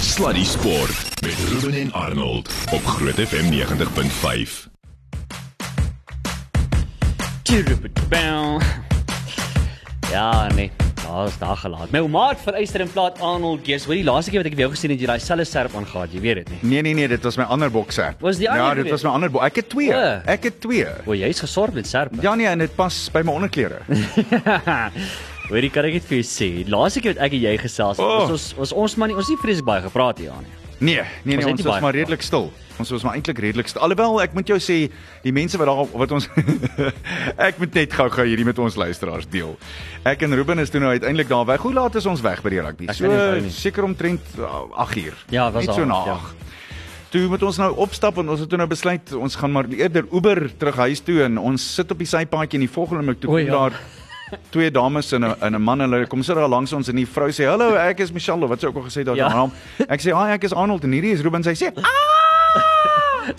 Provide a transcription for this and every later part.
Sluddy Sport met Ruben en Arnold op Groot FM 90.5. Tjurupetbel. Ja, nee. Daar is daar gelaat. My maat van Eyster en Plaat Arnold Gees. Hoor die laaste keer wat ek vir jou gesien het, jy daai selfe serp aangehad, jy weet dit nie. Nee nee nee, dit was my ander bokser. Was die ander Ja, dit was my ander bok. Ek het twee. O. Ek het twee. O, jy's gesorg met serpe. Ja nee, en dit pas by my onderklere. Hoor jy kan ek dit vir jou sê. Laaste keer wat ek en jy gesels het, Oh. was ons was ons man nie, ons nie vreeslik baie gepraat hier aan nie. Nee, nee Ons nee, ons nie was maar redelik stil. Ons was maar eintlik redelik stil. Alhoewel ek moet jou sê, die mense wat daar wat ons ek moet net gou-gou hierdie met ons luisteraars deel. Ek en Ruben is toe nou uiteindelik daar weg. Hoe laat is ons weg by die rugby? So seker omtrent uh, 8 uur. Ja, was Net so na ja. 8. Toe moet ons nou opstap en ons het toe nou besluit ons gaan maar eerder Uber terug huis toe en ons sit op die sypaadjie en die volgende oomblik toe kom ja. daar twee dames en 'n en 'n man hulle kom sit daar langs ons en die vrou sê hallo ek is Michelle wat sy ook al gesê daar Ja. ja. naam ek sê hi ek is Arnold en hierdie is Ruben sy sê ah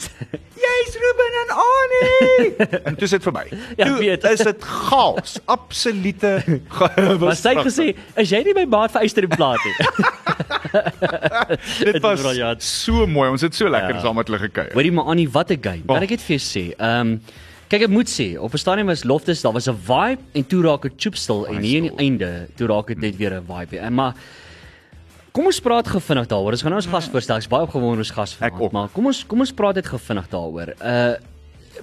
jy's Ruben en Annie en toe sit verby Ja, toe weet. is dit chaos absolute chaos Maar sy het gesê, "Is jy nie my maat vir Eyster en Plaat nie?" dit was so mooi ons het so lekker Ja. saam met hulle gekuier Hoorie maar Annie, wat 'n game. Kan ek dit vir jou sê? Ehm um, kyk ek moet sê, op 'n stadium was Loftus, daar was 'n vibe en toe raak dit choopstil en hier aan die einde, toe raak dit net weer 'n vibe. En maar Kom ons praat gevinnig daaroor. Ons gaan nou ons gas voorstel. Ek's baie opgewonde oor ons gas vanaand, maar kom ons kom ons praat net gevinnig daaroor. Uh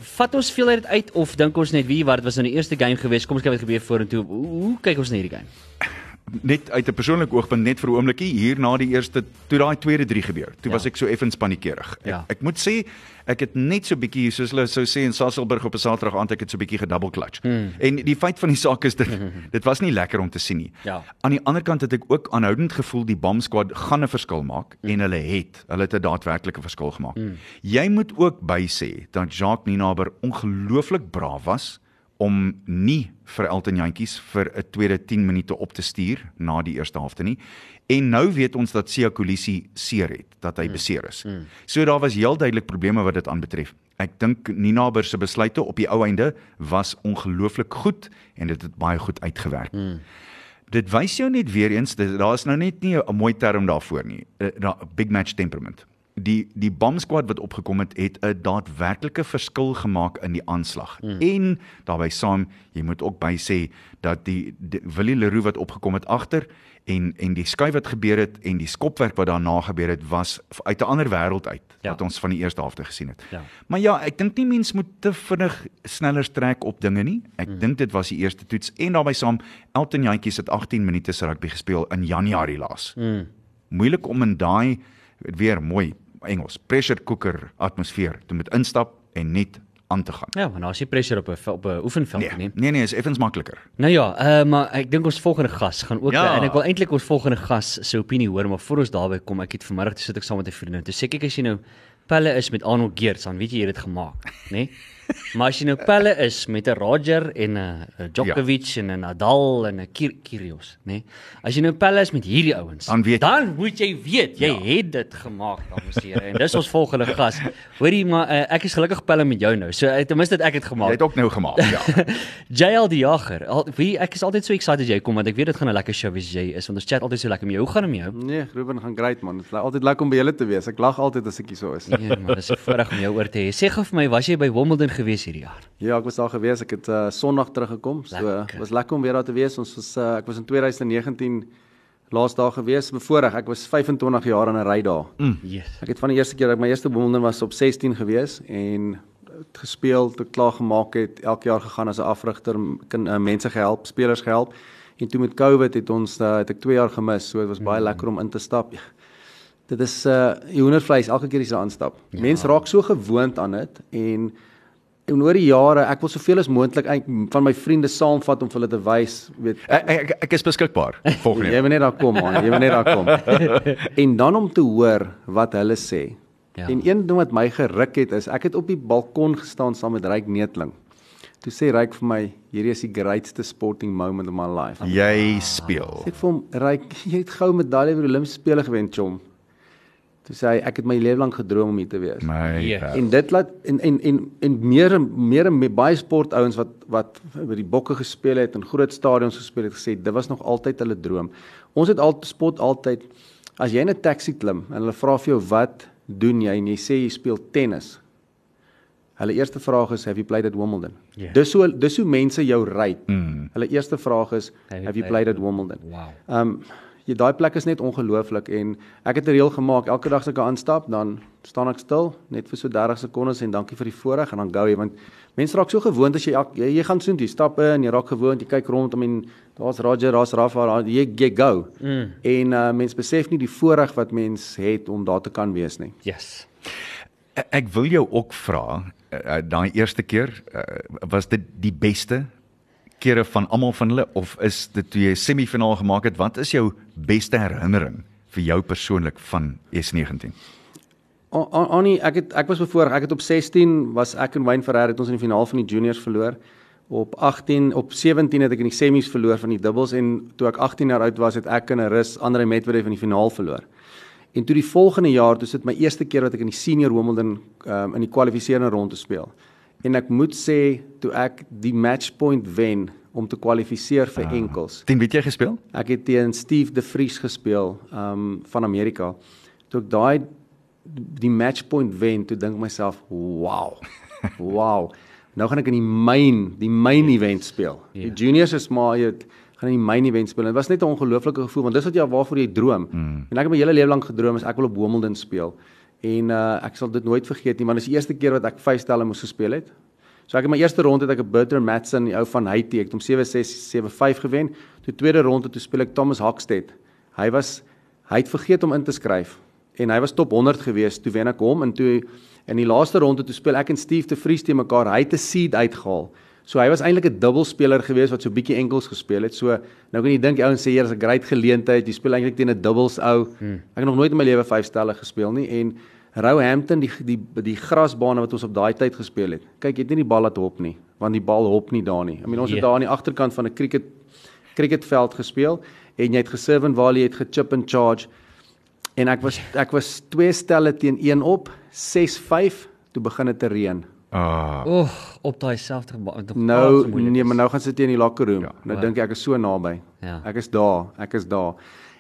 vat ons veel uit dit uit of dink ons net wie wat dit was nou die eerste game geweest. Kom ons kyk wat gebeur vorentoe. Hoe, kyk ons na hierdie game? net uit 'n persoonlike oogpunt net vir 'n oombliekie hier na die eerste toe daai tweede 3 gebeur. Toe Ja. was ek so effens paniekerig. Ek, Ja. ek moet sê ek het net so bietjie soos hulle sou sê in Sasolburg op 'n Saterdag aand ek het so bietjie gedouble clutch. Hmm. En die feit van die saak is dit dit was nie lekker om te sien nie. Ja. Aan die ander kant het ek ook aanhoudend gevoel die bomb squad gaan 'n verskil maak Hmm. en hulle het hulle het 'n daadwerklike verskil gemaak. Jy moet ook bysê dat Jacques Ninaber ongelooflik braaf was om nie vir Elton Jantjies vir 'n tweede 10 minute op te stuur na die eerste helfte nie. En nou weet ons dat Sia Kolisi seer het, dat hy beseer is. So daar was heel duidelik probleme wat dit aanbetref. Ek dink Ninaber se besluite op die ou einde was ongelooflik goed en dit het baie goed uitgewerk. Dit wys jou net weer eens daar is nou net nie 'n mooi term daarvoor nie. Eh, daar big match temperament. Die die bomb squad wat opgekom het het 'n daadwerklike verskil gemaak in die aanslag. Mm. En daarbey saam, jy moet ook by sê dat die, die Willie Leroux wat opgekom het agter en en die skuif wat gebeur het en die skopwerk wat daarna gebeur het was uit 'n ander wêreld uit Ja. wat ons van die eerste helfte gesien het. Ja. Maar ja, ek dink nie mens moet te vinnig sneller trek op dinge nie. Ek mm. dink dit was die eerste toets en daarbey saam Elton Jantjies het 18 minute se rugby gespeel in Januarie laas. Mm. Moeilik om in daai weer mooi Engels pressure cooker atmosfeer te moet instap en net aan te gaan. Ja, want daar is nie pressure op 'n op 'n oefenveld Nee, nie. nee, nee, is effens makliker. Nou ja, uh, maar ek dink ons volgende gas gaan ook Ja. en ek wil eintlik ons volgende gas se opinie hoor, maar voor ons daarby kom, ek het vanmiddag toe sit ek saam met 'n vriendin. Toe sê ek as jy nou pelle is met Arnold Geerts, dan weet jy jy het dit gemaak, né? Nee? Maar as jy nou pelle is met 'n Roger en 'n 'n Djokovic ja. en 'n Nadal en 'n Kir Kyrgios, né? Nee? As jy nou pelle is met hierdie ouens, Dan weet- dan moet jy weet jy Ja. het dit gemaak, dames en here. En dis ons volgende gas. Hoorie, maar uh, ek is gelukkig pelle met jou nou. So uh, ten minste het ek dit Jy gemaak. het ook nou gemaak, ja. JL die Jager. Al, wie ek is altyd so excited as jy kom want ek weet dit gaan 'n lekker show wees jy is want ons chat altyd so lekker met jou. Hoe gaan dit met jou? Nee, Ruben gaan great man. Dit is altyd lekker om by julle te wees. Ek lag altyd as ek hier so is. Nee man, dis 'n voorreg om jou oor te hê. Sê gou vir my, was jy by Wimbledon gewees hierdie jaar? Ja, ek was daar gewees. Ek het uh, Sondag teruggekom. So Lekker. was lekker om weer daar te wees. Ons was uh, ek was in 2019 laas daar gewees. Bevoorreg. Ek was 25 jaar in 'n ry daar. Mm. Yes. Ek het van die eerste keer dat ek my eerste Wimbledon was op 16 gewees en het gespeel, tot klaar gemaak het, elke jaar gegaan as 'n afrigter, kan uh, mense gehelp, spelers gehelp. En toe met COVID het ons uh, het ek 2 jaar gemis. So dit was baie lekker om in te stap. Dit is uh hoendervleis elke keer as jy daar aanstap. Ja. Mense raak so gewoond aan dit en en oor die jare, ek wil soveel as moontlik van my vriende saamvat om vir hulle te wys, weet Ek, ek, ek is beskikbaar volgende Jy moet net daar kom man, jy moet net daar kom. en dan om te hoor wat hulle sê. Ja. En een ding wat my geruk het is ek het op die balkon gestaan saam met Ryk Neetling. Toe sê Ryk vir my, hierdie is die greatste sporting moment of my life. Jy speel. Sê ek vir hom, Ryk, jy het goue medalje by die Olimpiese spele gewen, chom. Toe sê hy, ek het my lewe lank gedroom om hier te wees. My Ja. yeah. En dit laat en en en en meer en meer en meer baie sportouens wat wat by die bokke gespeel het en groot stadions gespeel het gesê dit was nog altyd hulle droom. Ons het al spot altyd As jy in 'n taxi klim en hulle vra vir jou wat doen jy en jy sê jy speel tennis. Hulle eerste vraag is have you played at Wimbledon? Ja. Dis so dis hoe mense jou ry. Mm. Hulle eerste vraag is Have you played at Wimbledon? Wow. Um, daai plek is net ongelooflik en ek het 'n reël gemaak elke dag as ek aanstap dan staan ek stil net vir so 30 sekondes en dankie vir die voorreg en dan gou jy want mense raak so gewoond as jy jy, jy gaan soontoe stap in jy raak gewoond jy kyk rondom en daar's Roger daar's Rafa daar jy jy go Mm. en uh, mense besef nie die voorreg wat mens het om daar te kan wees nie Yes. E- Ek wil jou ook vra, uh, daai eerste keer, uh, was dit die beste kere van almal van hulle of is dit toe jy semifinaal gemaak het? Wat is jou beste herinnering vir jou persoonlik van S19? A- A- Annie, ek het ek was bevoorreg. Ek het op 16 was ek en Wayne Ferreira het ons in die finaal van die juniors verloor. Op 18 op 17 het ek in die semis verloor van die dubbels en toe ek 18 jaar oud was het ek in 'n rus Andre Medvedev in die finaal verloor. En toe die volgende jaar, dis dit my eerste keer wat ek in die senior Wimbledon um, in die kwalifiserende ronde speel. En ek moet sê toe ek die matchpoint wen om te kwalifiseer vir ah. enkels. Teen wie het jy gespeel? Ek het teen Steve De Vries gespeel um van Amerika. Toe ek daai die matchpoint wen, toe dink myself, "Wow. Wow. Nou gaan ek in die main, die main event speel." Die juniors is maar jy gaan in die main event speel. Dit was net 'n ongelooflike gevoel want dis wat jy waarvoor jy droom. Mm. En ek het my hele lewe lank gedroom is ek wil op Wimbledon speel. En uh ek sal dit nooit vergeet nie, want dis die eerste keer wat ek vyf stelle moes gespeel het. So ek in my eerste ronde het ek 'n Bertrand Matson, die ou van Haiti, ek het hom 7-6, 7-5 gewen. Toe tweede ronde toe speel ek Thomas Hockstedt. Hy was hy het vergeet om in te skryf en hy was top 100 gewees. Toe wen ek hom en toe in die laaste ronde toe speel ek en Steve te Vries te mekaar. Hy het 'n seed uitgehaal. So hy was eintlik 'n dubbelspeler gewees wat so bietjie enkels gespeel het. So nou kan jy dink die ouens sê hier is 'n great geleentheid. Jy speel eintlik teen 'n dubbels ou. Hmm. Ek het nog nooit in my lewe vyf stelle gespeel nie en Roehampton die die die grasbane wat ons op daai tyd gespeel het. Kyk, jy het nie die bal laat hop nie, want die bal hop nie daar nie. I mean ons het Ja. daar aan die agterkant van 'n cricket cricketveld gespeel en jy het geserve en waar jy het gechip and charge en ek was ek was twee stelle teen 1 op 6-5 toe begin dit te reën. Ah, Oeg, op daai selfde Nou nee, maar nou gaan sit jy in die locker room. Ja. nou Wow. dink ek ek is so naby. Ja. Ek is daar, ek is daar.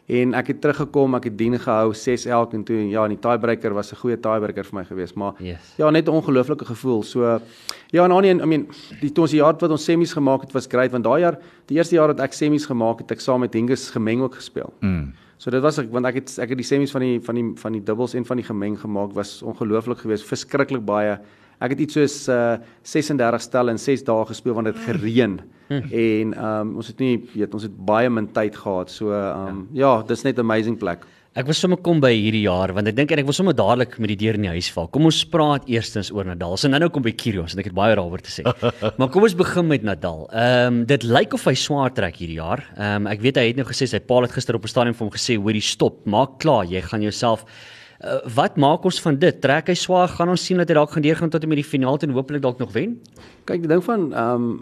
En ek het teruggekom, ek het dien gehou 6 elk en toe ja, en die tiebreaker was 'n goeie tiebreaker vir my gewees, maar Yes. ja, net 'n ongelooflike gevoel. So ja, en Annie, I mean, die toe ons die jaar wat ons semis gemaak het was great want daai jaar, die eerste jaar dat ek semis gemaak het, ek saam met Hengus gemeng ook gespeel. mm. So dit was ek want ek het ek het die semis van die van die van die dubbels en van die gemeng gemaak was ongelooflik geweest, verskriklik baie. Ek het iets soos uh 36 stelle in 6 dae gespeel want dit het gereën. en um ons het nie weet ons het baie min tyd gehad. So um ja, ja dis net 'n amazing plek. Ek was sommer kom by hierdie jaar want ek dink en ek wil sommer dadelik met die deur in die huis val. Kom ons praat eerstens oor Nadal. So nou nou kom by Kyrgios en ek het baie daaroor te sê. maar kom ons begin met Nadal. Ehm um, dit lyk of hy swaar trek hierdie jaar. Ehm um, ek weet hy het nou gesê sy pa het gister op 'n stadion vir hom gesê hoorie stop, maak klaar, jy gaan jouself Uh, wat maak ons van dit? Trek hy swaar? Gaan ons sien dat hy dalk gaan deurgaan tot en met die finaal en hopelik dalk nog wen? Kyk, die ding van um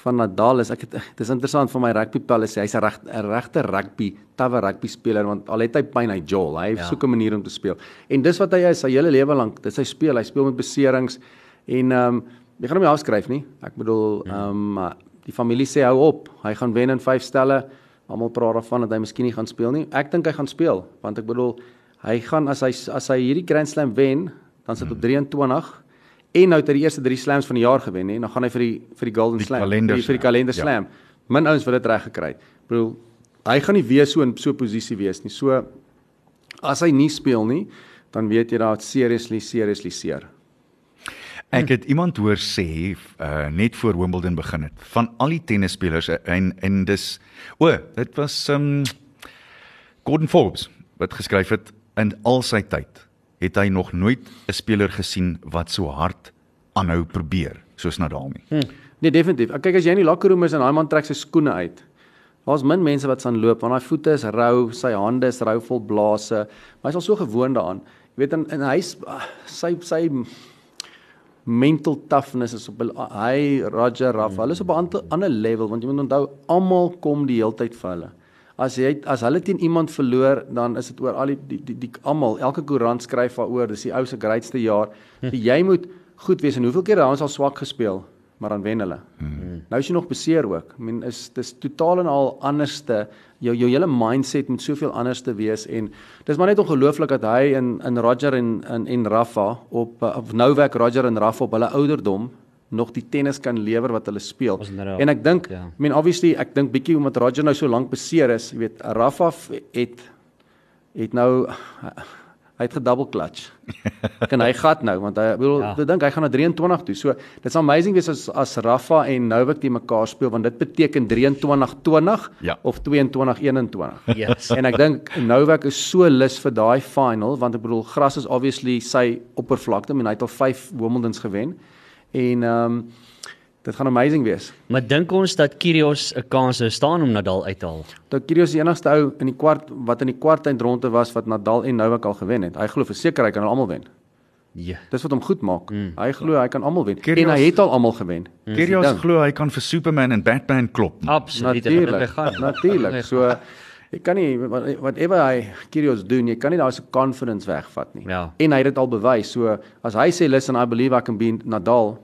van Nadal is ek het dis interessant vir my rugby pel is hy's 'n reg 'n regte rugby tawe rugby speler want al het hy pyn hy jol hy ja. soek 'n manier om te speel en dis wat hy is sy hele lewe lank dis hy speel hy speel met beserings en um jy gaan hom nie afskryf nie ek bedoel um die familie sê hou op hy gaan wen in 5 stelle almal praat daarvan dat hy miskien nie gaan speel nie ek dink hy gaan speel want ek bedoel hy gaan as hy as hy hierdie Grand Slam wen dan sit op 23 En nou het hy die eerste 3 slams van die jaar gewen hè. Dan gaan hy vir die vir die Golden Die Slam, die, vir die slam, kalender ja. slam. Min ouens wil dit reg gekry. Bedoel, hy gaan nie weer so in so 'n posisie wees nie. So as hy nie speel nie, dan weet jy dat seriously seriously seer. Ek het iemand hoor sê uh, net voor Wimbledon begin het van al die tennisspelers uh, en en dis o, dit was um Gordon Forbes wat geskryf het in al sy tyd het hy nog nooit 'n speler gesien wat so hard aanhou probeer soos Nadal nie. Hm. Nee, definitief. Ek kyk as jy in die locker room is en daai man trek sy skoene uit. Daar's min mense wat staan loop want daai voete is rou, sy hande is rou vol blaase, maar hy's al so gewoond daaraan. Jy weet in in hy's ah, sy sy mental toughness is op 'n hy Roger Rafa, hulle is op 'n ander level want jy moet onthou almal kom die heeltyd vir hulle. As jy as hulle teen iemand verloor, dan is dit oor al die die die, die almal, elke koerant skryf daaroor, dis die ou se greatste jaar. So jy moet goed wees en hoeveel keer het ons al swak gespeel, maar dan wen hulle. Hmm. Mm. Nou is jy nog beseer ook. I mean is dis totaal en al anderste. Jou jou hele mindset moet soveel anders te wees en dis maar net ongelooflik dat hy in in Roger en in en Rafa op uh, of Novak Roger en Rafa op hulle ouderdom nog die tennis kan lewer wat hulle speel. Nou- En ek dink, ja. I mean obviously ek dink bietjie omdat Roger nou so lank beseer is, jy weet, Rafa het het nou hy het gedouble clutch. kan hy gat nou want hy bedoel Ja. ja. ek dink hy gaan na 23 toe. So dit's amazing wees as as Rafa en Novak die mekaar speel want dit beteken 23-20 Ja. of 22-21. Yes. En ek dink Novak is so lus vir daai final want ek bedoel gras is obviously sy oppervlakte en hy het al 5 Wimbledons gewen. En ehm um, dit gaan amazing wees. Maar dink ons dat Kyrgios 'n kans sou staan om Nadal uit te haal? Dat Kyrgios is die enigste ou in die kwart wat in die kwartfinale was wat Nadal en Novak al gewen het. Hy glo verseker hy kan hulle almal wen. Ja. Dis wat hom goed maak. Mm. Hy glo hy kan almal wen Kyrgios- en hy het al almal gewen. Kyrgios ding. glo hy kan vir Superman en Batman klop. Absoluut. Natuurlik. Natuurlik. So jy kan nie whatever hy Kyrgios doen, jy kan nie daai se confidence wegvat nie. Ja. En hy het dit al bewys. So as hy sê listen I believe I can beat Nadal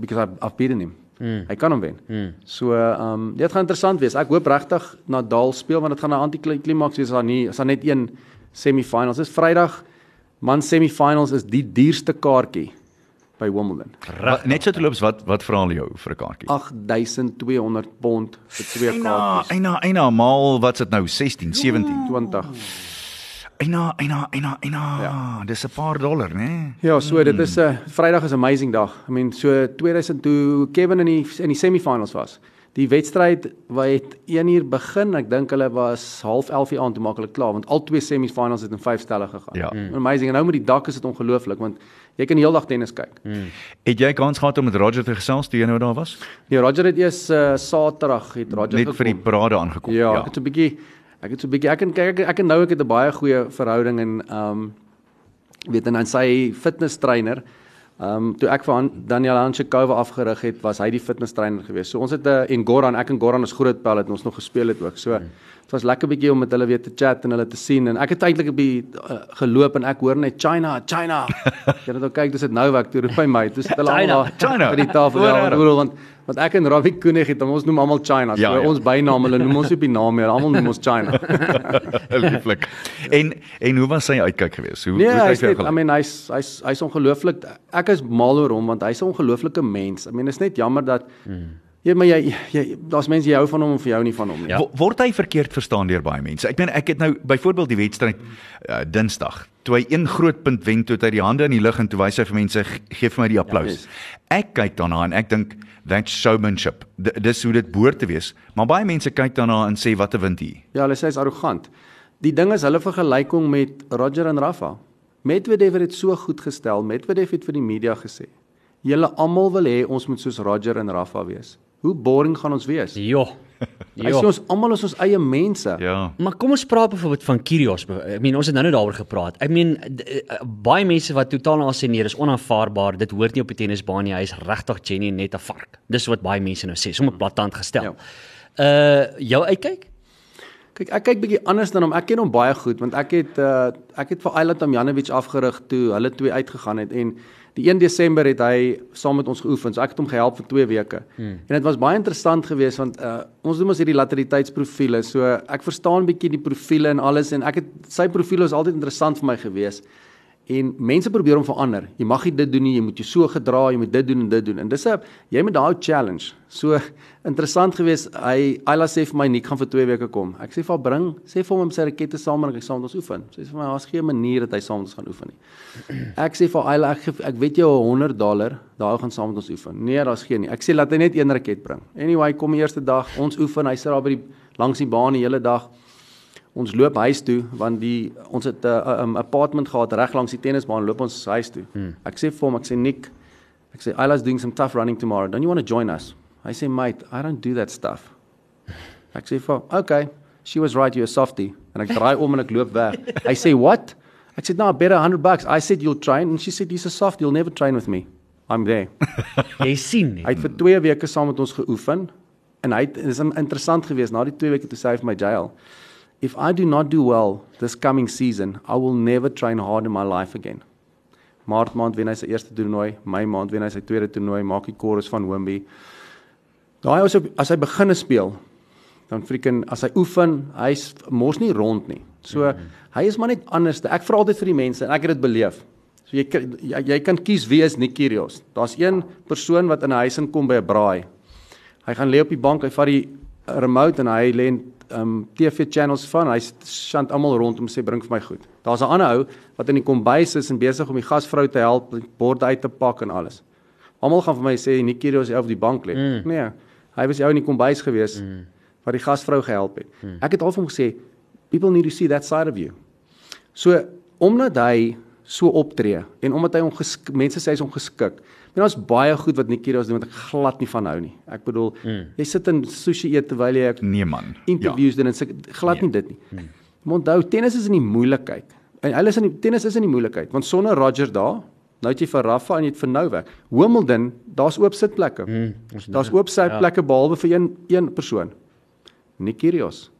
because I've, I've beaten him. Mm. Hy kan hom wen. Mm. So ehm um, dit gaan interessant wees. Ek hoop regtig Nadal speel want dit gaan 'n anti-klimaks wees as daar nie as daar net een semifinals is. Vrydag man semifinals is die duurste kaartjie by Wimbledon. Wat, net so te loops wat wat vra hulle jou vir 'n kaartjie? 8200 pond vir twee Eina, kaartjies. eina, eina, maal wat's dit nou 16, 17. 20. Eina, eina, eina, eina. Ja. Dis 'n paar dollar, né? Nee? Ja, so dit is 'n uh, Vrydag is 'n amazing dag. I mean, so 2000 toe Kevin in die in die semifinals was. Die wedstryd wat het 1 uur begin. Ek dink hulle was half 11 uur aan toe maak hulle klaar want al twee semifinals het in 5 stelle gegaan. Ja. Mm. Amazing. En nou met die dak is dit ongelooflik want jy kan die hele dag tennis kyk. Mm. Het jy kans gehad om met Roger te gesels toe jy nou daar was? Nee, Roger het eers uh, Saterdag het Roger Net vir die gekom. parade aangekom. Ja, ek het so 'n bietjie ek het so 'n bietjie ek en kyk ek, ek en nou ek het 'n baie goeie verhouding en ehm um, weet en dan sy fitness trainer Ehm um, toe ek vir Daniel Hanchikova afgerig het, was hy die fitness trainer geweest. So ons het 'n uh, en Goran, ek en Goran is groot pel het ons nog gespeel het ook. So dit was lekker bietjie om met hulle weer te chat en hulle te sien en ek het eintlik 'n bietjie uh, geloop en ek hoor net China, China. Jy het nou kyk, dis dit nou wat ek toe roep by my. Dis hulle China, almal China. by die tafel Hoor ja, bedoel want want ek en Robbie Koenig het ons noem almal China. So Ja, ja. ons bynaam, hulle noem ons op die naam meer. Almal noem ons China. Lieflik. En en hoe was sy uitkyk geweest? Hoe Nee, hoe het hy's vir jou net I mean hy's hy's hy's ongelooflik. Ek is mal oor hom want hy's 'n ongelooflike mens. I mean is net jammer dat Hmm. Ja, maar jy jy daar's mense jy hou van hom of jy hou nie van hom nie. Ja. Wo- Word hy verkeerd verstaan deur baie mense? Ek meen ek het nou byvoorbeeld die wedstryd uh, Dinsdag, toe hy een groot punt wen toe hy die hande in die lug en toe wys hy vir mense "Ge- gee vir my die applaus. yes. Ek kyk daarna en ek dink that's showmanship. D dis hoe dit behoort te wees. Maar baie mense kyk daarna en sê wat 'n wind hier. Ja, hulle sê hy's arrogant. Die ding is hulle vergelyk hom met Roger en Rafa. Medvedev het dit so goed gestel. Medvedev het vir die media gesê: "Julle almal wil hê ons moet soos Roger en Rafa wees." Hoe boring gaan ons wees? Jo. Hy sê ons almal is ons eie mense. Ja. Maar kom ons praat byvoorbeeld van Kyrgios. Ek meen ons het nou net daaroor gepraat. Ek meen d- eh, baie mense wat totaal na sê nee, dis onaanvaarbaar. Dit hoort nie op die tennisbaan nie. Hy is regtig genuine net 'n vark. Dis wat baie mense nou sê, sommer platant gestel. Ja. Uh jou uitkyk? Kyk, ek kyk bietjie anders dan hom. Ek ken hom baie goed want ek het uh ek het vir Ayla Tomjanovic afgerig toe hulle twee uitgegaan het en die 1 Desember het hy saam met ons geoefen. So ek het hom gehelp vir 2 weke. Hmm. En dit was baie interessant geweest want uh ons doen ons hierdie lateraliteitsprofiele. So ek verstaan bietjie die profiele en alles en ek het sy profiel was altyd interessant vir my geweest. En mense probeer hom verander. Jy mag nie dit doen nie, jy moet jou so gedra, jy moet dit doen en dit doen. En dis 'n jy moet daai challenge. So interessant geweest. Hy Ayla sê vir my Nik gaan vir 2 weke kom. Ek sê vir haar bring, sê vir hom om sy rakette saam en ek saam met ons oefen. Sy sê vir my daar's geen manier dat hy saam met ons gaan oefen nie. Ek sê vir Ayla ek gee- ek weet jou 100 dollar, daai gaan saam met ons oefen. Nee, daar's geen nie. Ek sê laat hy net een raket bring. Anyway, kom die eerste dag, ons oefen, hy sit daar by die langs die baan die hele dag. Ons loop huis toe want die ons het 'n uh, um, apartment gehad reg langs die tennisbaan loop ons huis toe. Hmm. Ek sê vir hom, ek sê Nick, ek sê Isla's doing some tough running tomorrow. Don't you want to join us? Hy sê mate, I don't do that stuff. Ek sê vir hom, okay, she was right, you're a softie. En ek draai om en ek loop weg. Hy sê what? Ek sê no, better 100 bucks. I said you'll train and she said he's a soft, you'll never train with me. I'm there. Jy sien nie. Hy het vir 2 weke saam met ons geoefen en hy het dis interessant geweest na die 2 weke toe sê hy vir my jail. If I do not do well this coming season, I will never train hard in my life again. Maart maand wen hy sy eerste toernooi, Mei maand wen hy sy tweede toernooi, maak die chorus van Wimby. Daai as hy as hy begine speel, dan freaking as hy oefen, hy's mos nie rond nie. So mm -hmm. hy is maar net anders. Ek vra altyd vir die mense en ek het dit beleef. So jy jy, jy kan kies wie is Nick Kyrgios. Daar's een persoon wat in 'n huis inkom by 'n braai. Hy gaan lê op die bank, hy vat die remote en hy lê um TV channels van. Hy sjant almal rondom sê bring vir my goed. Daar's 'n ander ou wat in die kombuis is en besig om die gasvrou te help, borde uit te pak en alles. Almal gaan vir my sê Nick Kyrgios is op die bank lê. Mm. Nee, hy was jou in die kombuis gewees mm. wat die gasvrou gehelp het. Mm. Ek het al vir hom gesê people need to see that side of you. So omdat hy so optree en omdat hy hom mense sê hy's ongeskik. Men daar's baie goed wat Nikki Ross doen wat ek glad nie van hou nie. Ek bedoel, mm. jy sit in sushi eet terwyl jy nee man. Interviews ja. doen en sê glad nee. nie dit nie. Mm. Maar onthou, tennis is in die moeilikheid. En hulle is in die tennis is in die moeilikheid want sonder Roger daar Nou het jy vir Rafa en jy het vir Novak. Wimbledon, daar's oop sitplekke. Mm, daar's oop sitplekke ja. behalwe vir een een persoon. Nikki Ross.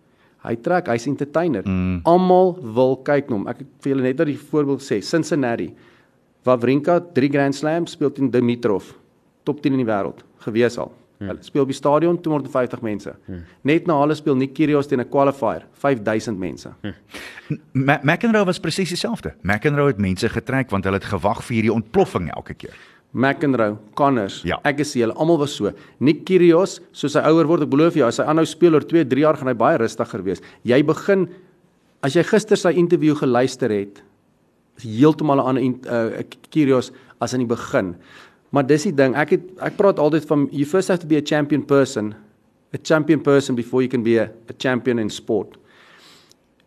Hy trek, hy's entertainer. Mm. Almal wil kyk na hom. Ek het vir julle net dat die voorbeeld sê, Cincinnati. Wawrinka 3 Grand Slams speel teen Dimitrov, top 10 in die wêreld gewees al. Mm. Hulle speel op die stadion 250 mense. Mm. Net na hulle speel Nick Kyrgios teen 'n qualifier, 5000 mense. Mm. McEnroe was presies dieselfde. McEnroe het mense getrek want hulle het gewag vir hierdie ontploffing elke keer. McEnroe, Connors, ja. ek is hulle almal was so. Nick Kyrgios, soos hy ouer word, ek belowe jou, as hy aanhou speel oor 2, 3 jaar gaan hy baie rustiger wees. Jy begin as jy gister sy onderhoud geluister het, heeltemal 'n ander uh, Kyrgios as in die begin. Maar dis die ding, ek het ek praat altyd van you first have to be a champion person, a champion person before you can be a, a champion in sport.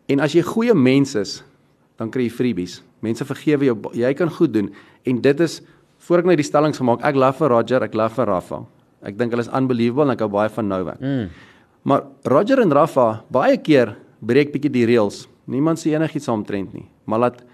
En as jy goeie mens is, dan kry jy freebies. Mense vergewe jou, jy kan goed doen en dit is voor ek nou die stellings gemaak, ek love vir Roger, ek love vir Rafa. Ek dink hulle is unbelievable en ek hou baie van Novak. Mm. Maar Roger en Rafa baie keer breek bietjie die reëls. Niemand sê enigiets saamtrent nie. Maar laat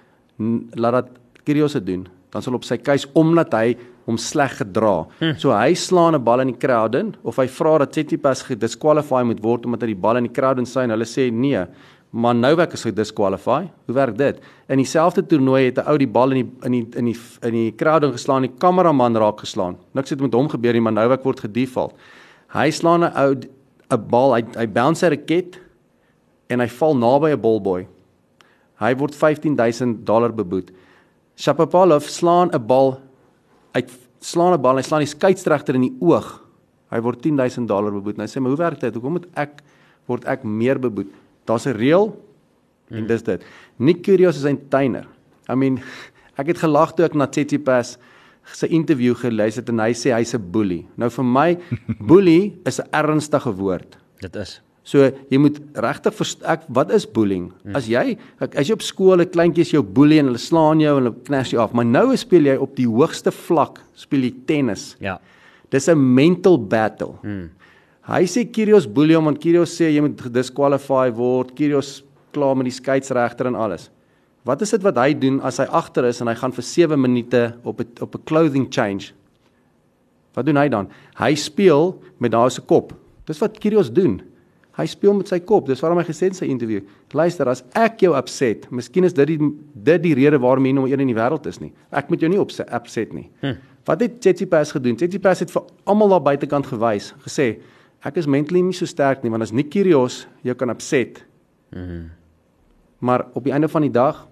laat dat Kyrgios dit doen. Dan sal op sy keus omdat hy hom sleg gedra. Hm. So hy slaan 'n bal in die crowd in of hy vra dat Tsitsipas gedisqualify moet word omdat hy die bal in die crowd in sy en hulle sê nee maar Novak is gedisqualify. Hoe werk dit? In dieselfde toernooi het 'n ou die bal in die in die in die in die crowd ingeslaan, die kameraman raak geslaan. Niks het met hom gebeur nie, maar Novak word gedefault. Hy slaan 'n ou 'n bal, hy hy bounce 'n raket en hy val naby 'n ballboy. Hy word 15000 dollar beboet. Shapovalov slaan 'n bal uit slaan 'n bal, hy slaan die skeieregter in die oog. Hy word 10000 dollar beboet. Hy sê, "Maar hoe werk dit? Hoekom moet ek word ek meer beboet?" Daar's 'n reël en hmm. dis dit. Nick Kyrgios is 'n tuiner. I mean, ek het gelag toe ek na Tsitsipas se onderhoud geluister het en hy sê hy's 'n bully. Nou vir my, bully is 'n ernstige woord. Dit is. So jy moet regtig verstaan wat is bullying? Hmm. As jy as jy op skool 'n kleintjies jou boelie en hulle slaan jou en hulle knas jou af, maar nou speel jy op die hoogste vlak, speel jy tennis. Ja. Dis 'n mental battle. Hmm. Hy sê Kyrgios boelie hom want Kyrgios sê jy moet gedisqualify word. Kyrgios klaar met die skeieregter en alles. Wat is dit wat hy doen as hy agter is en hy gaan vir 7 minute op 'n op 'n clothing change? Wat doen hy dan? Hy speel met daai se kop. Dis wat Kyrgios doen. Hy speel met sy kop. Dis waarom hy gesê in sy onderhoud, luister as ek jou upset, miskien is dit die dit die rede waarom jy nommer 1 in die wêreld is nie. Ek moet jou nie upset nie. Hm. Wat het Tsitsipas gedoen? Tsitsipas het vir almal daar buitekant gewys, gesê ek is mentally nie so sterk nie want as nie Kyrgios jou kan upset. Mm maar op die einde van die dag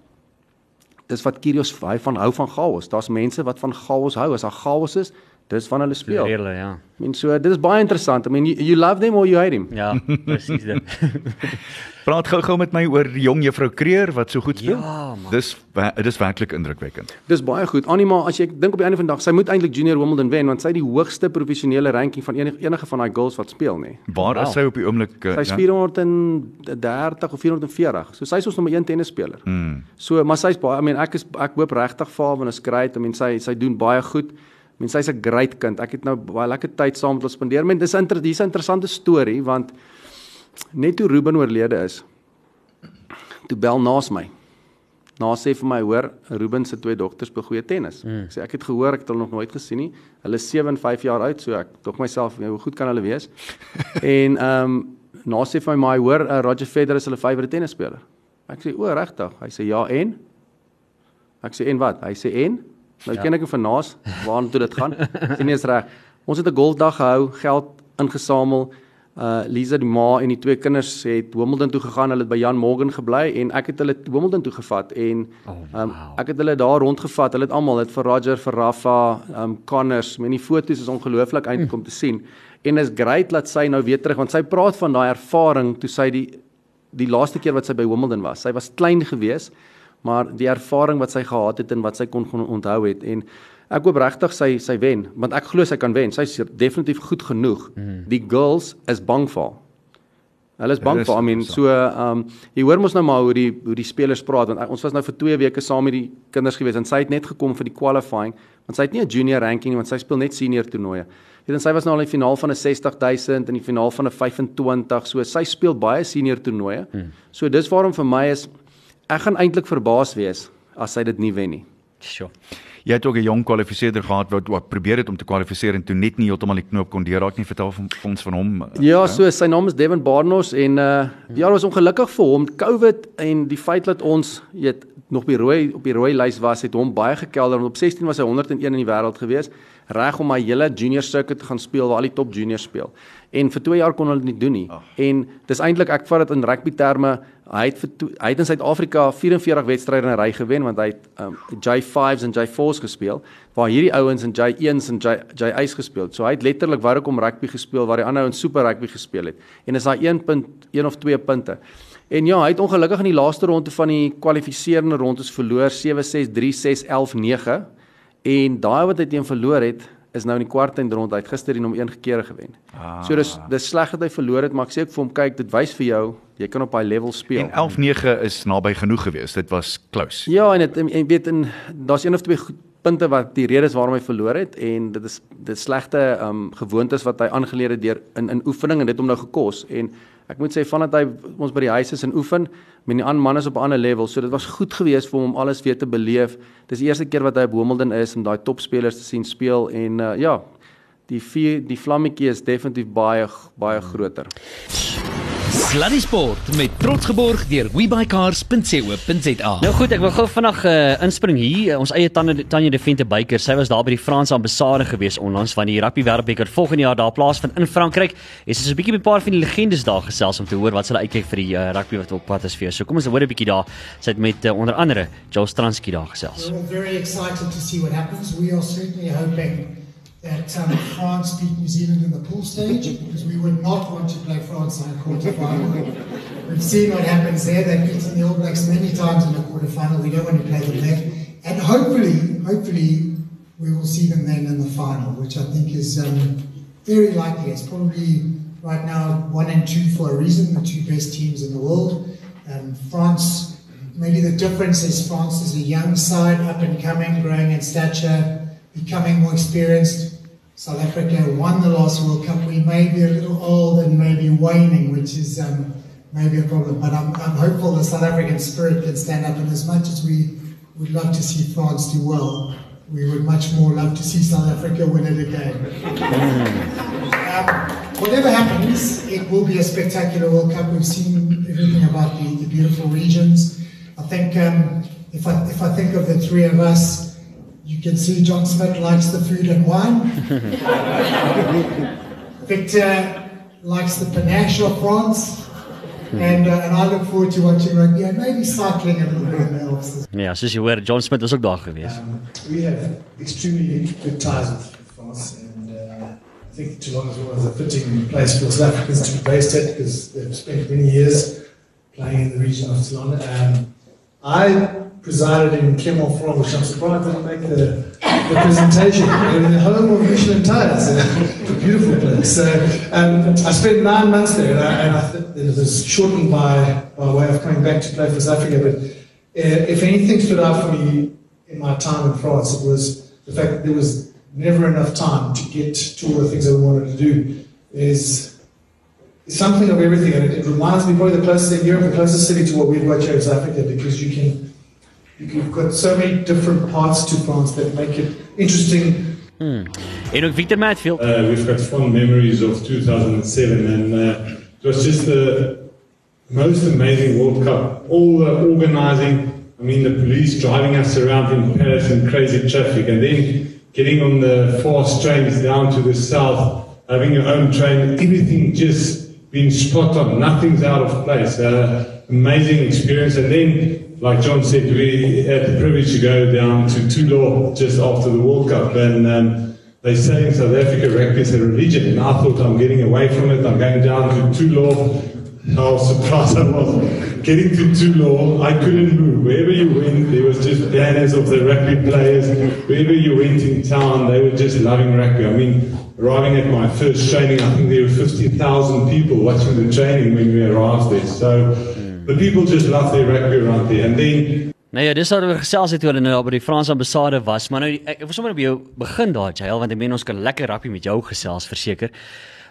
dis wat Kyrgios hy van hou van chaos. Daar's mense wat van chaos hou. As daar chaos is, dis van hulle speel. Reële, ja. I mean so dit is baie interessant. I mean you, you love them or you hate them. Ja, presies dit. Praat gou-gou met my oor jong juffrou Kreer wat so goed speel. Ja, man. Dis dis werklik indrukwekkend. Dis baie goed. Anima, as jy dink op die einde van die dag, sy moet eintlik Junior Wimbledon wen want sy het die hoogste professionele ranking van enige enige van daai girls wat speel, nê. Waar wow. is sy op die oomblik? Uh, sy is 430 of 440. So sy is ons nommer 1 tennisspeler. Hmm. So, maar sy's baie, I mean ek is ek hoop regtig vir haar want is great. I mean sy sy doen baie goed. I mean sy's 'n great kind. Ek het nou baie lekker tyd saam met haar spandeer. I mean dis inter, dis 'n interessante storie want net toe Ruben oorlede is toe bel naas my. Na sê vir my hoor Ruben se twee dogters speel goeie tennis. Mm. ek sê ek het gehoor ek het hulle nog nooit gesien nie. Hulle is 7 en 5 jaar oud so ek dog myself hoe goed kan hulle wees? En ehm um, na sê vir my my hoor uh, Roger Federer is hulle favourite tennisspeler. Ek sê o regtig? Hy sê ja en? Ek sê en wat? Hy sê en nou ja. ken ek hom van naas waartoe dit gaan sien nie is reg ons het 'n golfdag gehou geld ingesamel. Uh Lisa die ma en die twee kinders het Wimbledon toe gegaan. Hulle het by Jan Morgan gebly en ek het hulle Wimbledon toe gevat en Oh, um, wow. ek het hulle daar rondgevat. Hulle het almal, het vir Roger, vir Rafa, um Connors, men die foto's is ongelooflik eintlik om te sien. En is great dat sy nou weer terug want sy praat van daai ervaring toe sy die die laaste keer wat sy by Wimbledon was. Sy was klein geweest, maar die ervaring wat sy gehad het en wat sy kon onthou het en ek hoop regtig sy sy wen want ek glo sy kan wen. Sy's definitief goed genoeg. Mm. Die girls is bang vir haar. Hulle is bang Dit is vir, I mean, so ehm um, jy hoor mos nou maar hoe die hoe die spelers praat want ons was nou vir 2 weke saam met die kinders gewees en sy het net gekom vir die qualifying want sy het nie 'n junior ranking nie want sy speel net senior toernooie. Weet en sy was nou al in die finaal van 'n 60000 en die finaal van 'n 25, so sy speel baie senior toernooie. Hmm. So dis waarom vir my is ek gaan eintlik verbaas wees as sy dit nie wen nie. Sjoe. Jy het ook 'n jong kwalifiseerder gehad wat wat probeer het om te kwalifiseer en toe net nie heeltemal die knoop kon deurraak nie. Vertel vir vir ons van hom. uh, Ja, so sy naam is Devin Barnos en uh ja, was ongelukkig vir hom. COVID en die feit dat ons weet nog by rooi op die rooi lys was, het hom baie gekelder want op 16 was hy 101 in die wêreld gewees, reg om hy hele junior circuit te gaan speel waar al die top juniors speel. En vir 2 jaar kon hulle dit nie doen nie. Oh. En dis eintlik ek vat dit in rugby terme, hy het vir hy het in Suid-Afrika 44 wedstryde in 'n ry gewen want hy het um, J5s en J4s gespeel waar hierdie ouens in J1s en J J8s gespeel. So hy het letterlik Warkom rugby gespeel waar die ander ouens super rugby gespeel het. En is daai 1 punt 1 of 2 punte. En ja, hy het ongelukkig in die laaste ronde van die kwalifiserende rondes verloor 7-6, 3-6, 11-9 en daai wat hy teen verloor het is nou in die kwartfinale ronde. Hy het gister die nommer 1 gekeer gewen. Ah. So dis dis sleg dat hy verloor het, maar ek sê ek vir hom kyk, dit wys vir jou jy kan op daai level speel. En 11-9 is naby genoeg geweest. Dit was close. Ja, en dit en weet in daar's een of twee punte wat die redes waarom hy verloor het en dit is dit slegte um gewoontes wat hy aangeleer het deur in in oefening en dit hom nou gekos en ek moet sê vandat hy ons by die huis is en oefen met die ander manne is op 'n ander level so dit was goed geweest vir hom om alles weer te beleef. Dis die eerste keer wat hy op Wimbledon is om daai topspelers te sien speel en uh, ja, die vier, die vlammetjie is definitief baie baie groter. Sluddy Sport met trots geborg deur webycars.co.za. Nou goed, ek wil gou vinnig uh, inspring hier. Ons eie Tanya Tanya de Vente Beyker. Sy was daar by die Franse ambassade gewees onlangs van die Rugby Wêreldbeker volgende jaar daar plaasvind in Frankryk. En sy is 'n bietjie met 'n paar van die legendes daar gesels om te hoor wat hulle uitkyk vir die uh, rugby wat op pad is vir. So kom ons hoor 'n bietjie daar. Sy het met uh, onder andere Joel Stransky daar gesels. We're very excited to see what happens. We are certainly hoping that um, France beat New Zealand in the pool stage because we would not want to play France in a quarter final. We've seen what happens there. They've beaten the All Blacks many times in a quarter final. We don't want to play them there. And hopefully, hopefully, we will see them then in the final, which I think is um, very likely. It's probably right now one and two for a reason, the two best teams in the world. Um, France, maybe the difference is France is a young side, up and coming, growing in stature, becoming more experienced. South Africa won the last World Cup. We may be a little old and maybe waning, which is um, maybe a problem. But I'm, I'm hopeful the South African spirit can stand up. And as much as we would love to see France do well, we would much more love to see South Africa win it again. Um, whatever happens, it will be a spectacular World Cup. We've seen everything about the, the beautiful regions. I think um, if I if I think of the three of us, you can see John Smith likes the food and wine. Victor likes the panache of France. And, uh, and I look forward to watching rugby and maybe cycling a little bit in the Alps. Ja, soos jy hoor, John Smith was ook daar gewees. Um, we have extremely good ties with France, and uh, I think Toulon is always a fitting place for South Africans to be based at because they've spent many years playing in the region of Toulon. Um, I presided in Clermont-Ferrand, which I'm surprised didn't make the, the presentation. in the home of Michelin tires, a beautiful place. So um, I spent nine months there, and I, and I it was shortened by, by way of coming back to play for South Africa. But uh, if anything stood out for me in my time in France, it was the fact that there was never enough time to get to all the things that we wanted to do. There's something of everything, and it, it reminds me probably the closest in Europe, the closest city to what we've got here in South Africa, because you can you've got so many different parts to France that make it interesting En ook Victor Matfield. Uh, we've got fond memories of 2007, and uh, it was just the most amazing World Cup. All the organizing, I mean, the police driving us around in Paris in crazy traffic, and then getting on the fast trains down to the south. Having your own train, everything just being spot on, nothing's out of place. Uh, amazing experience. And then, like John said, we had the privilege to go down to Toulon just after the World Cup. And um, they say in South Africa rugby is a religion. And I thought I'm getting away from it. I'm going down to Toulon. How surprised I was. Getting to Toulon, I couldn't move. Wherever you went, there was just banners of the rugby players. Wherever you went in town, they were just loving rugby. I mean, arriving at my first training, I think there were 50,000 people watching the training when we arrived there. So the people just love their rugby around there. And then Nee ja, dis wat we gesels het oor nou by die Franse ambassade was, maar nou ek, ek wil sommer by jou begin daar, Jael, want ek meen ons kan lekker rappie met jou gesels verseker.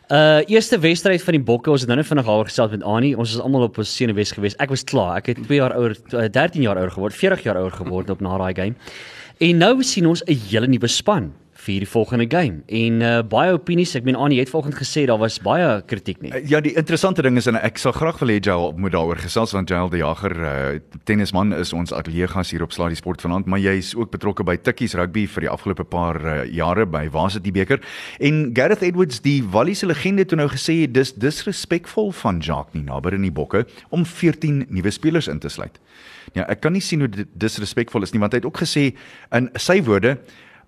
Uh eerste wedstryd van die Bokke, ons het nou net vinnig daaroor gesels met Annie. Ons is almal op ons senuwees geweest. Ek was klaar. Ek het 2 jaar ouer, 13 jaar ouer geword, 40 jaar ouer geword op na daai game. En nou sien ons 'n hele nuwe span vir die volgende game. En uh baie opinies, ek meen Annie het vanoggend gesê daar was baie kritiek nie. Ja, die interessante ding is en ek sal graag wil hê Jael moet daaroor gesels want Jael die Jager, uh, tennisman is ons ateljeegas hier op Slaaie Sport vanaand, maar jy is ook betrokke by Tikkies rugby vir die afgelope paar uh, jare by Wasit die beker. En Gareth Edwards, die Wallis se legende het nou gesê dis disrespekvol van Jacques Ninaber in die bokke om 14 nuwe spelers in te sluit. Ja, ek kan nie sien hoe dit disrespekvol is nie want hy het ook gesê in sy woorde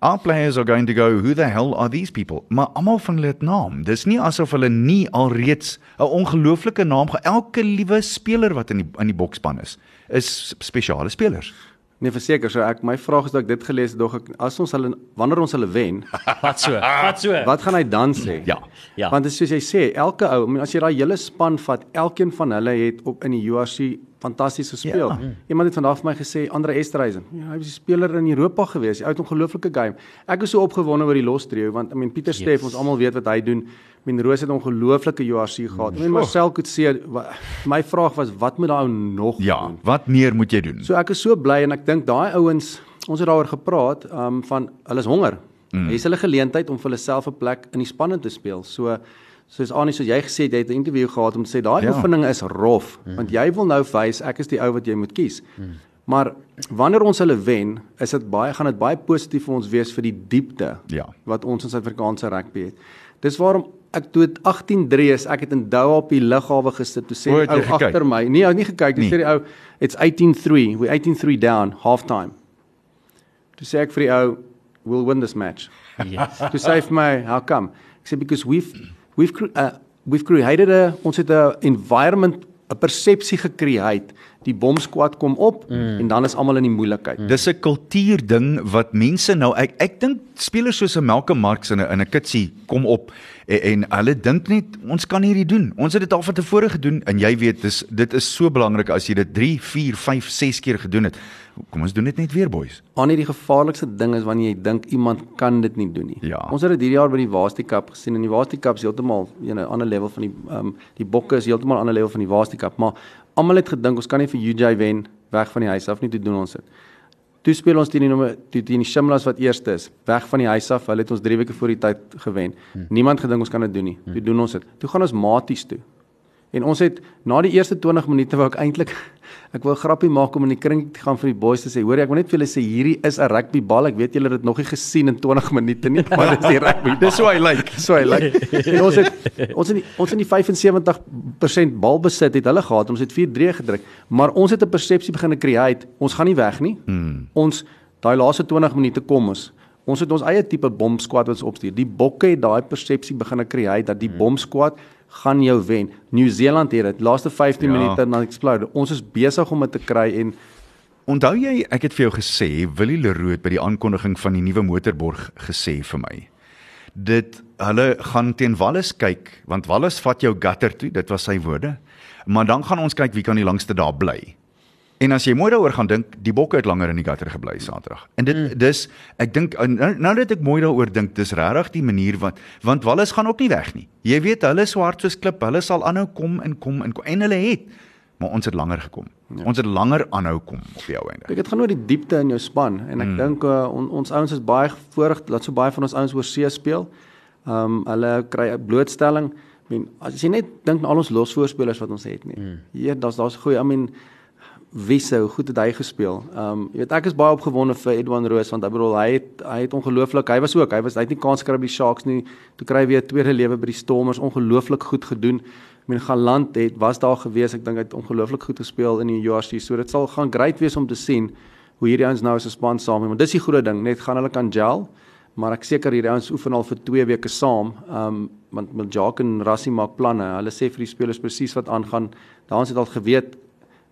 Our players are going to go, who the hell are these people? Maar almal van hulle het naam. Dis nie asof hulle nie alreeds 'n ongelooflike naam ge elke liewe speler wat in die in die bokspan is, is spesiale spelers. Nee, verseker, so ek my vraag is dat ek dit gelees het, dog ek as ons hulle wanneer ons hulle wen, Wat so? Wat so? wat gaan hy dan sê? Ja. Ja. Want dit soos jy sê, elke ou, I mean, as jy daai hele span vat, elkeen van hulle het op in die URC fantasties gespeel. Ja. Ja. Iemand het vir my gesê Andre Esterhuizen. Ja, hy was 'n speler in Europa gewees. Hy het 'n ongelooflike game. Ek is so opgewonde oor die los trio want I mean Pieter yes. Steff, ons almal weet wat hy doen. I mean Roos het 'n ongelooflike URC gehad. I mean Marcel Coetzee, my vraag was wat moet daai ou nog Ja, doen? wat meer moet jy doen? So ek is so bly en ek dink daai ouens, ons het daaroor gepraat, um van hulle is honger. Mm. Hier is hulle geleentheid om vir hulle self 'n plek in die span te speel. So soos Annie soos jy gesê jy het 'n interview gehad om te sê daai Ja. oefening is rof, mm. want jy wil nou wys ek is die ou wat jy moet kies. Mm. Maar wanneer ons hulle wen, is dit baie gaan dit baie positief vir ons wees vir die diepte Ja. wat ons in Suid-Afrikaanse rugby het. Dis waarom ek toe dit 18-3 is, ek het in Doha op die lughawe gesit toe sê O, ou agter my. Nee, hy het nie gekyk, toe Nee. sê die ou it's 18-3, we 18-3 down, halftime. Toe sê ek vir die ou, we'll win this match. Yes. Toe sê hy vir my, how come? Ek sê because we've we've uh, we've created a ons het 'n environment 'n persepsie gecreate. Die bomskwad kom op mm. en dan is almal in die moeilikheid. Mm. Dis 'n kultuurding wat mense nou ek ek dink spelers soos 'n Malcolm Marx in 'n in 'n kitsie kom op en, en hulle dink net ons kan hierdie doen. Ons het dit al van tevore gedoen en jy weet dis dit is so belangrik as jy dit 3, 4, 5, 6 keer gedoen het. Kom ons doen dit net weer boys. Aan die gevaarlikste ding is wanneer jy dink iemand kan dit nie doen nie. Ja. Ons het dit hierdie jaar by die Waasti Cup gesien en die Waasti Cup is heeltemal 'n ander level van die ehm um, die bokke is heeltemal 'n ander level van die Waasti Cup, maar almal het gedink ons kan nie vir UJ wen weg van die huis af nie, toe doen ons dit. Toe speel ons teen die nommer teen die Shimlas wat eerste is, weg van die huis af. Hulle het ons 3 weke voor die tyd gewen. Hmm. Niemand gedink ons kan dit doen nie. Toe doen ons dit. Toe gaan ons maties toe. En ons het na die eerste 20 minute wou ek eintlik ek wou 'n grappie maak om in die kring te gaan vir die boys te sê, hoor ek wil net vir julle sê hierdie is 'n rugbybal. Ek weet julle het dit nog nie gesien in 20 minute nie, maar dit is die rugby. Dis hoe hy lyk. So hy lyk. En ons het ons in die, ons in die 75% balbesit het hulle gehad. Ons het 4-3 gedruk, maar ons het 'n persepsie begin create. Ons gaan nie weg nie. Hmm. Ons daai laaste 20 minute kom ons. Ons het ons eie tipe bomskwad wat ons opstuur. Die bokke het daai persepsie begin create dat die bomskwad gaan jou wen. Nieu-Seeland het dit laaste 15 Ja. minute dan explode. Ons is besig om dit te kry en Onthou jy ek het vir jou gesê Willie Leroux het by die aankondiging van die nuwe motorborg gesê vir my. Dit hulle gaan teen Wallis kyk want Wallis vat jou gutter toe, dit was sy woorde. Maar dan gaan ons kyk wie kan die langste daar bly. En as jy mooi daaroor gaan dink, die bokke het langer in die gutter gebly Saterdag. En dit mm. dis ek dink nou, nou dat ek mooi daaroor dink, dis regtig die manier wat want Wallis gaan ook nie weg nie. Jy weet hulle is so hard soos klip, hulle sal aanhou kom en kom en kom en hulle het maar ons het langer gekom. Ja. Ons het langer aanhou kom op die ou einde. Kyk, dit gaan oor die diepte in jou span en ek mm. dink uh, on, ons ouens is baie voorreg dat so baie van ons ouens oor see speel. Ehm um, hulle kry blootstelling. I mean, as jy net dink aan al ons losvoorspelers wat ons het nie. Mm. Hier, daar's daar's goeie, I mean Wisse, hoe goed het hy gespeel. Ehm um, jy weet ek is baie opgewonde vir Edwan Roos want bedoel hy het hy het ongelooflik, hy was ook, hy was hy het nie kans gekry by die Sharks nie. Toe kry hy weer 'n tweede lewe by die Stormers, ongelooflik goed gedoen. Ek meen Galant het was daar gewees. Ek dink hy het ongelooflik goed gespeel in die URC. So dit sal gaan great wees om te sien hoe hierdie ouens nou as 'n span saam, want dis die groot ding, net gaan hulle kan gel. Maar ek seker hierdie ouens oefen al vir 2 weke saam. Ehm um, want Jacques en Rassie maak planne. Hulle sê vir die spelers presies wat aangaan. Daans het al geweet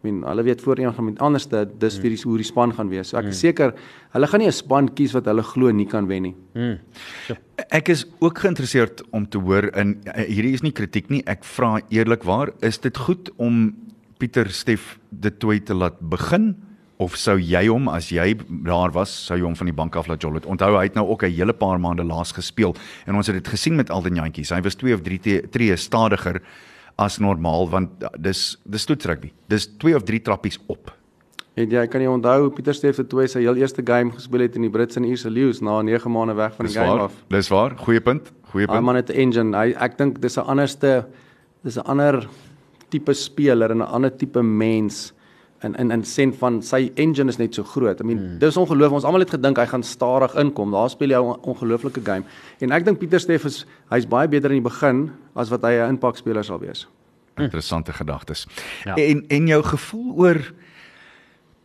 mean, hulle weet voorheen gaan met anderste dis vir die hoe die span gaan wees. So ek is seker hulle gaan nie 'n span kies wat hulle glo nie kan wen nie. Mm. Ek is ook geïnteresseerd om te hoor in eh, hierdie is nie kritiek nie. Ek vra eerlikwaar, is dit goed om Pieter Steef dit toe te laat begin of sou jy hom as jy daar was, sou jy hom van die bank af laat jol het? Onthou hy het nou ook 'n hele paar maande laas gespeel en ons het dit gesien met Alden Jantjies. Hy was 2 of 3 tree stadiger as normaal want dis dis toets rugby. Dis 2 of 3 trappies op. En jy kan nie onthou Pieter Steef het toe sy heel eerste game gespeel het in die Brits en Ierse Lions na 9 maande weg van die Dis game waar. af. Dis waar. Goeie punt. Goeie Hy punt. man het 'n engine. Hy ek dink dis 'n anderste dis 'n ander tipe speler en 'n ander tipe mens in in in sin van sy engine is net so groot. I mean, hmm. dis ongelooflik. Ons almal het gedink hy gaan stadig inkom. Daar speel hy 'n ongelooflike game. En ek dink Pieter Steef is hy's baie beter in die begin as wat hy 'n impakspeler sal wees. Interessante gedagtes. Ja. En en jou gevoel oor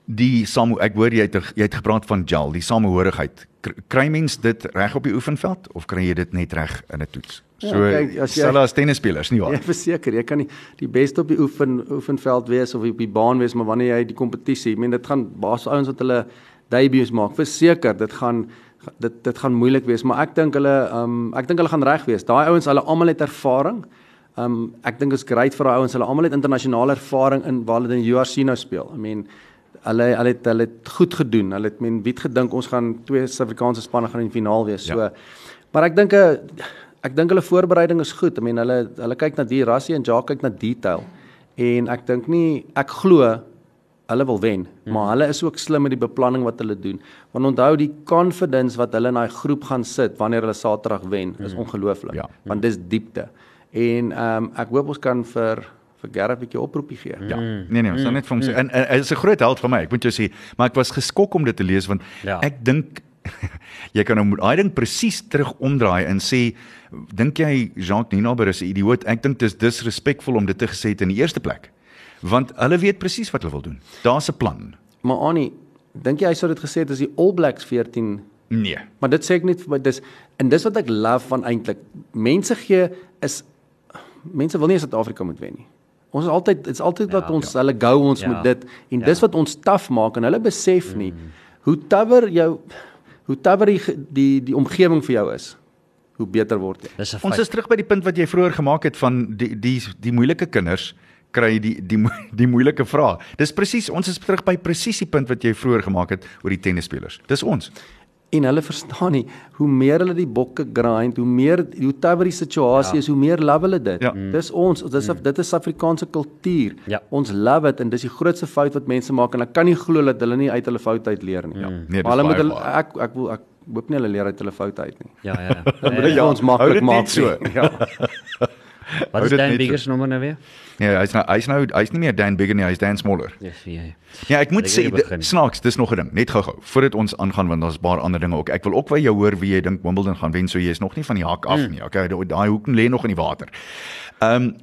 die saam ek hoor jy het jy het gepraat van gel, die samehorigheid. Kry- mens dit reg op die oefenveld of kry jy dit net reg in 'n toets? Ja, So kyk, as jy- stel as tennisspelers, nie waar? Ja, verseker, jy kan nie die beste op die oefen oefenveld wees of op die baan wees, maar wanneer jy die kompetisie, ek meen dit gaan baas ouens wat hulle debuts maak. Verseker, dit gaan dit dit gaan moeilik wees, maar ek dink hulle ehm um, ek dink hulle gaan reg wees. Daai ouens, hulle almal het ervaring. Ehm um, ek dink is great vir daai ouens. Hulle almal het internasionale ervaring in waar hulle in URC nou speel. I mean hulle hulle het hulle het goed gedoen. Hulle het men wie het gedink ons gaan twee Suid-Afrikaanse spanne gaan in die finaal wees. So Ja. maar ek dink 'n ek dink hulle voorbereiding is goed. I mean hulle hulle kyk na die Rassie en Jacques kyk na detail. En ek dink nie ek glo hulle wil wen, Mhm. maar hulle is ook slim met die beplanning wat hulle doen. Want onthou die confidence wat hulle in daai groep gaan sit wanneer hulle Saterdag wen, is ongelooflik. Mhm. Ja. Want dis diepte. En ehm um, ek hoop ons kan vir vir Gerard 'n bietjie oproepie gee. Ja. Nee nee, ons sal net vir hom sê en, hy is 'n groot held vir my. Ek moet jou sê, maar ek was geskok om dit te lees want Ja. ek dink jy kan nou moet daai ding presies terug omdraai en sê dink jy Jacques Nienaber is 'n idioot? Ek dink dis disrespekvol om dit te gesê het in die eerste plek. Want hulle weet presies wat hulle wil doen. Daar's 'n plan. Maar Annie, dink jy hy sou dit gesê het as die All Blacks 14 Nee. Maar dit sê ek net vir my dis en dis wat ek love van eintlik. Mense gee is mense wil nie Suid-Afrika moet wen nie. Ons is altyd dit's altyd wat Ja, ons hulle gou ons Ja. met dit en Ja. dis wat ons taaf maak en hulle besef nie hoe tawer jou hoe tawer die die die omgewing vir jou is, hoe beter word jy. Dis 'n Ons is terug by die punt wat jy vroeër gemaak het van die die die moeilike kinders kry die die die moeilike vrae. Dis presies ons is terug by presies die punt wat jy vroeër gemaak het oor die tennisspelers. Dis ons. En hulle verstaan nie hoe meer hulle die bokke grind, hoe meer hoe tawer die situasie Ja. is, hoe meer love hulle dit. Ja. Dis ons, dis mm. dit is Suid-Afrikaanse kultuur. Ja. Ons love dit en dis die grootste fout wat mense maak en ek kan nie glo dat hulle nie uit hulle foute uit leer nie. Ja. Nee, dis maar hulle moet hulle ek ek wil ek hoop nie hulle leer uit hulle foute uit nie. Ja, ja. Dan moet ja. dit ja. ons maklik maak. so. Ja. Wat is Dan net so. Biggers nommer nou weer? Nee, hy's nou hy's nou hy's nie meer Dan Bigger nie, hy's Dan Smaller. Yes, ja. ja. Ja, ek moet sê snaaks, dis nog 'n ding, net gou-gou voordat ons aangaan want daar's baie ander dinge ook. Ek wil ook by jou hoor wie jy dink Wimbledon gaan wen, so jy is nog nie van die hak af nie. Okay, daai hoek lê nog in die water. Ehm um,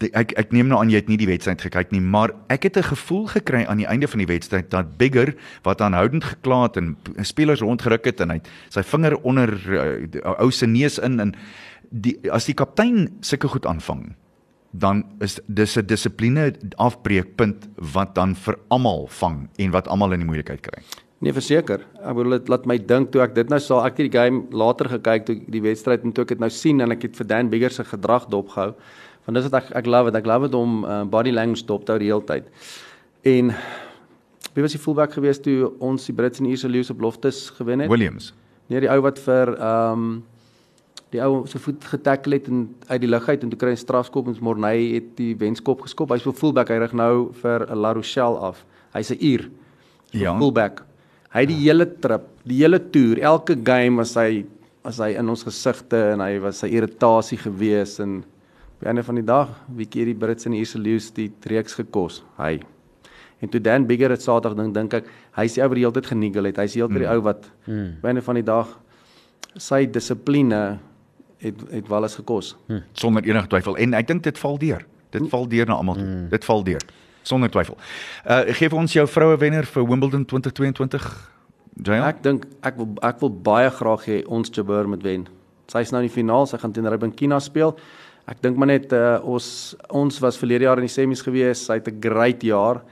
ek ek neem nou aan jy het nie die wedstryd gekyk nie, maar ek het 'n gevoel gekry aan die einde van die wedstryd dat Bigger wat aanhoudend gekla het en spelers rondgeruk het en hy sy vinger onder uh, die ou se neus in en die as die kaptein sulke goed aanvang dan is dis 'n dissipline afbreekpunt wat dan vir almal vang en wat almal in die moeilikheid kry. Nee, verseker. Ek bedoel dit laat my dink toe ek dit nou sal ek het die game later gekyk toe die wedstryd en toe ek dit nou sien en ek het vir Dan Bigger se gedrag dopgehou. Want dis wat ek ek love dit. Ek love dit om uh, body language dop te hou die hele tyd. En wie was die fullback geweest toe ons die Brits en Ierse Lions op loftes gewen het? Williams. Nee, die ou wat vir ehm um, die ou se voet getackle het en uit die lug uit en toe kry hy 'n strafskop en Morney het die wenskop geskop. Hy's vir fullback. Hy rig nou vir La Rochelle af. Hy's 'n uur. Ja. Fullback. Hy het die hele trip, die hele toer, elke game was hy was hy in ons gesigte en hy was sy irritasie gewees en op die einde van die dag, wie keer die Brits en die Ierse Lions die reeks gekos? Hy. En toe Dan Bigger dit Saterdag ding dink ek, hy's die ou wat die hele tyd genigel het. Hy's die hele tyd die ou wat mm. by einde van die dag sy dissipline het het wel eens gekos. Hm. Sonder enige twyfel en ek dink dit val deur. Dit val deur na almal toe. Mm. Dit val deur sonder twyfel. Uh gee vir ons jou vroue wenner vir Wimbledon 2022. Jael? Ek dink ek wil ek wil baie graag hê ons Jabeur moet wen. Sy's nou in die finaal, sy gaan teen Rubinkina speel. Ek dink maar net uh, ons ons was verlede jaar in die semis gewees. Sy het 'n great jaar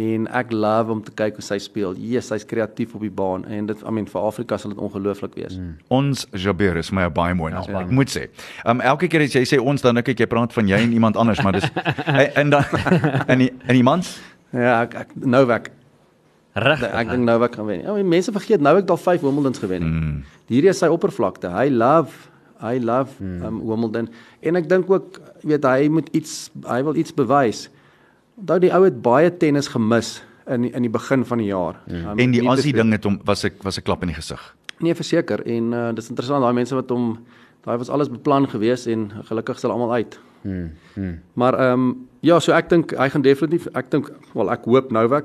en ek love om te kyk hoe sy speel. Jesus, sy's kreatief op die baan en dit I mean vir Afrika sal dit ongelooflik wees. Mm. Ons Jabeur is my baie mooi naam. Ek moet sê. Um elke keer as jy sê ons dan ek jy praat van jy en iemand anders, maar dis en dan en die, en die mans? Ja, ek, ek Novak Reg. Ek dink Novak gaan wen. Ja, mense vergeet Novak het al 5 Wimbledons gewen. Mm. Hierdie is sy oppervlakte. Hy love hy love mm. um, Wimbledon en ek dink ook weet hy moet iets hy wil iets bewys. Onthou die ou het baie tennis gemis in in die begin van die jaar. Mm. Um, en die Aussie ding het hom was ek was 'n klap in die gesig. Nee, verseker en uh, dis interessant daai mense wat hom daai was alles beplan gewees en gelukkig sal almal uit. Mm. Mm. Maar ehm um, ja, so ek dink hy gaan definitief ek dink wel ek hoop Novak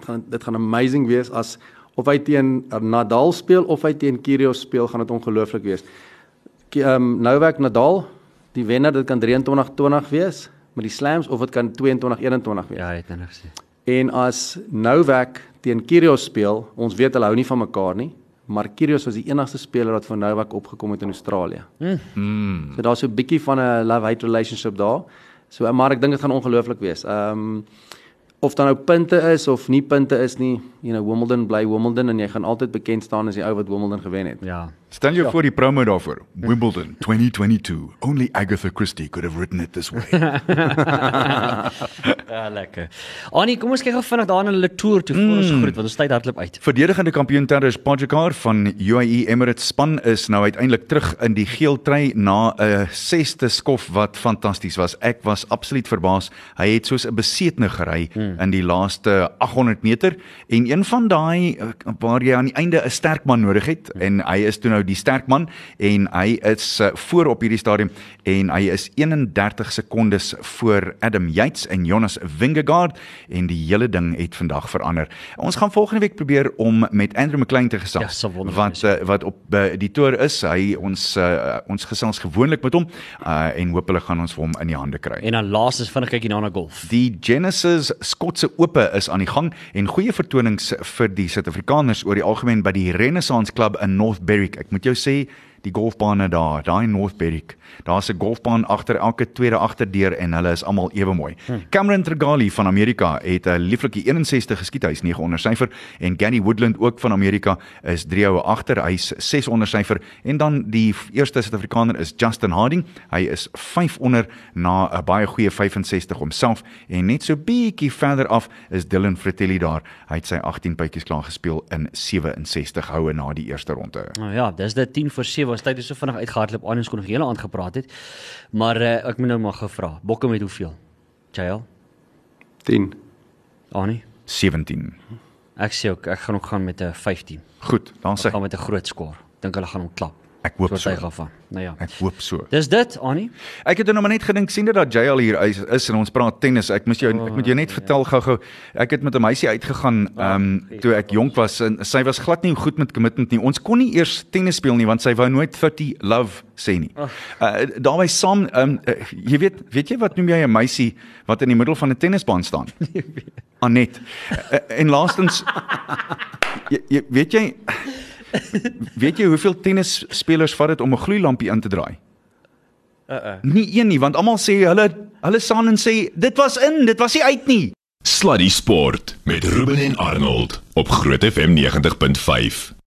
gaan dit gaan amazing wees as of hy teen Nadal speel of hy teen Kyrgios speel, gaan dit ongelooflik wees. Ehm um, Novak Nadal, die wenner, dit kan 23-20 wees met die slams of dit kan 22-21 wees. Ja, het nou gesê. En as Novak teen Kyrgios speel, ons weet hulle hou nie van mekaar nie, maar Kyrgios was die enigste speler wat vir Novak opgekom het in Australië. Mm. Mm. So daar's so 'n bietjie van 'n love-hate relationship daar. So maar ek dink dit gaan ongelooflik wees. Ehm um, of dan nou punte is of nie punte is nie, you know Wimbledon bly Wimbledon en jy gaan altyd bekend staan as die ou wat Wimbledon gewen het. Ja. Stel jou ja. voor die promo daarvoor. Wimbledon 2022. Only Agatha Christie could have written it this way. ja, lekker. Annie, kom ons kyk gou vinnig daar na hulle toer toe voor mm. ons groet want ons tyd hardloop uit. Verdedigende kampioen Terrence Pogacar van UAE Emirates span is nou uiteindelik terug in die geel trui na 'n sesde skof wat fantasties was. Ek was absoluut verbaas. Hy het soos 'n besetene gery mm. in die laaste 800 meter en een van daai eh, waar jy aan die einde 'n sterk man nodig het mm. en hy is toe nou die sterk man en hy is uh, voor op hierdie stadium en hy is 31 sekondes voor Adam Yates en Jonas Vingegaard en die hele ding het vandag verander. Ons gaan volgende week probeer om met Andrew McLean te gesels ja, wat uh, wat op uh, die toer is. Hy ons uh, ons gesels gewoonlik met hom uh, en hoop hulle gaan ons vir hom in die hande kry. En dan laastens vinnig kyk hierna na golf. Die Genesis Skotse Ope is aan die gang en goeie vertonings vir die Suid-Afrikaners oor die algemeen by die Renaissance Club in North Berwick. Ek moet jou sê die golfbane daar, daai North Berwick. Daar's 'n golfbaan agter elke tweede agterdeur en hulle is almal ewe mooi. Hmm. Cameron Tregali van Amerika het 'n lieflike 61 geskiet, hy's 9 onder syfer en Gary Woodland ook van Amerika is 3 houe agter, hy's 6 onder syfer en dan die eerste Suid-Afrikaner is Justin Harding. Hy is 5 onder na 'n baie goeie 65 homself en net so bietjie verder af is Dylan Fratelli daar. Hy het sy 18 bytjies klaar gespeel in 67 houe na die eerste ronde. Nou ja, dis dit 10 vir 7 was tyd so vinnig uitgehardloop aan ons kon nog hele aand gepraat het. Maar uh, ek moet nou maar gevra. Bokke met hoeveel? Jael? 10. Annie? 17. Ek sê ook ek gaan ook gaan met 'n 15. Goed, dan sê ek gaan met 'n groot skoor. Dink hulle gaan hom klap. Ek hoop so. Van. Nou ja. Ek hoop so. Dis dit, Annie. Ek het nou maar net gedink sien dit dat jy al hier is, is en ons praat tennis. Ek moet jou oh, ek moet jou net ja. vertel gou-gou. Ek het met 'n meisie uitgegaan ehm um, toe ek jonk was en sy was glad nie goed met commitment nie. Ons kon nie eers tennis speel nie want sy wou nooit 30 love sê nie. Oh. Uh daarbey saam ehm um, uh, jy weet weet jy wat noem jy 'n meisie wat in die middel van 'n tennisbaan staan? Anet. Uh, en laastens jy, jy weet jy Weet jy hoeveel tennisspelers vat dit om 'n gloeilampie in te draai? Uh uh. Nie een nie, want almal sê hulle hulle staan en sê dit was in, dit was nie uit nie. Sluddy Sport met Ruben en Arnold op Groot FM 90.5.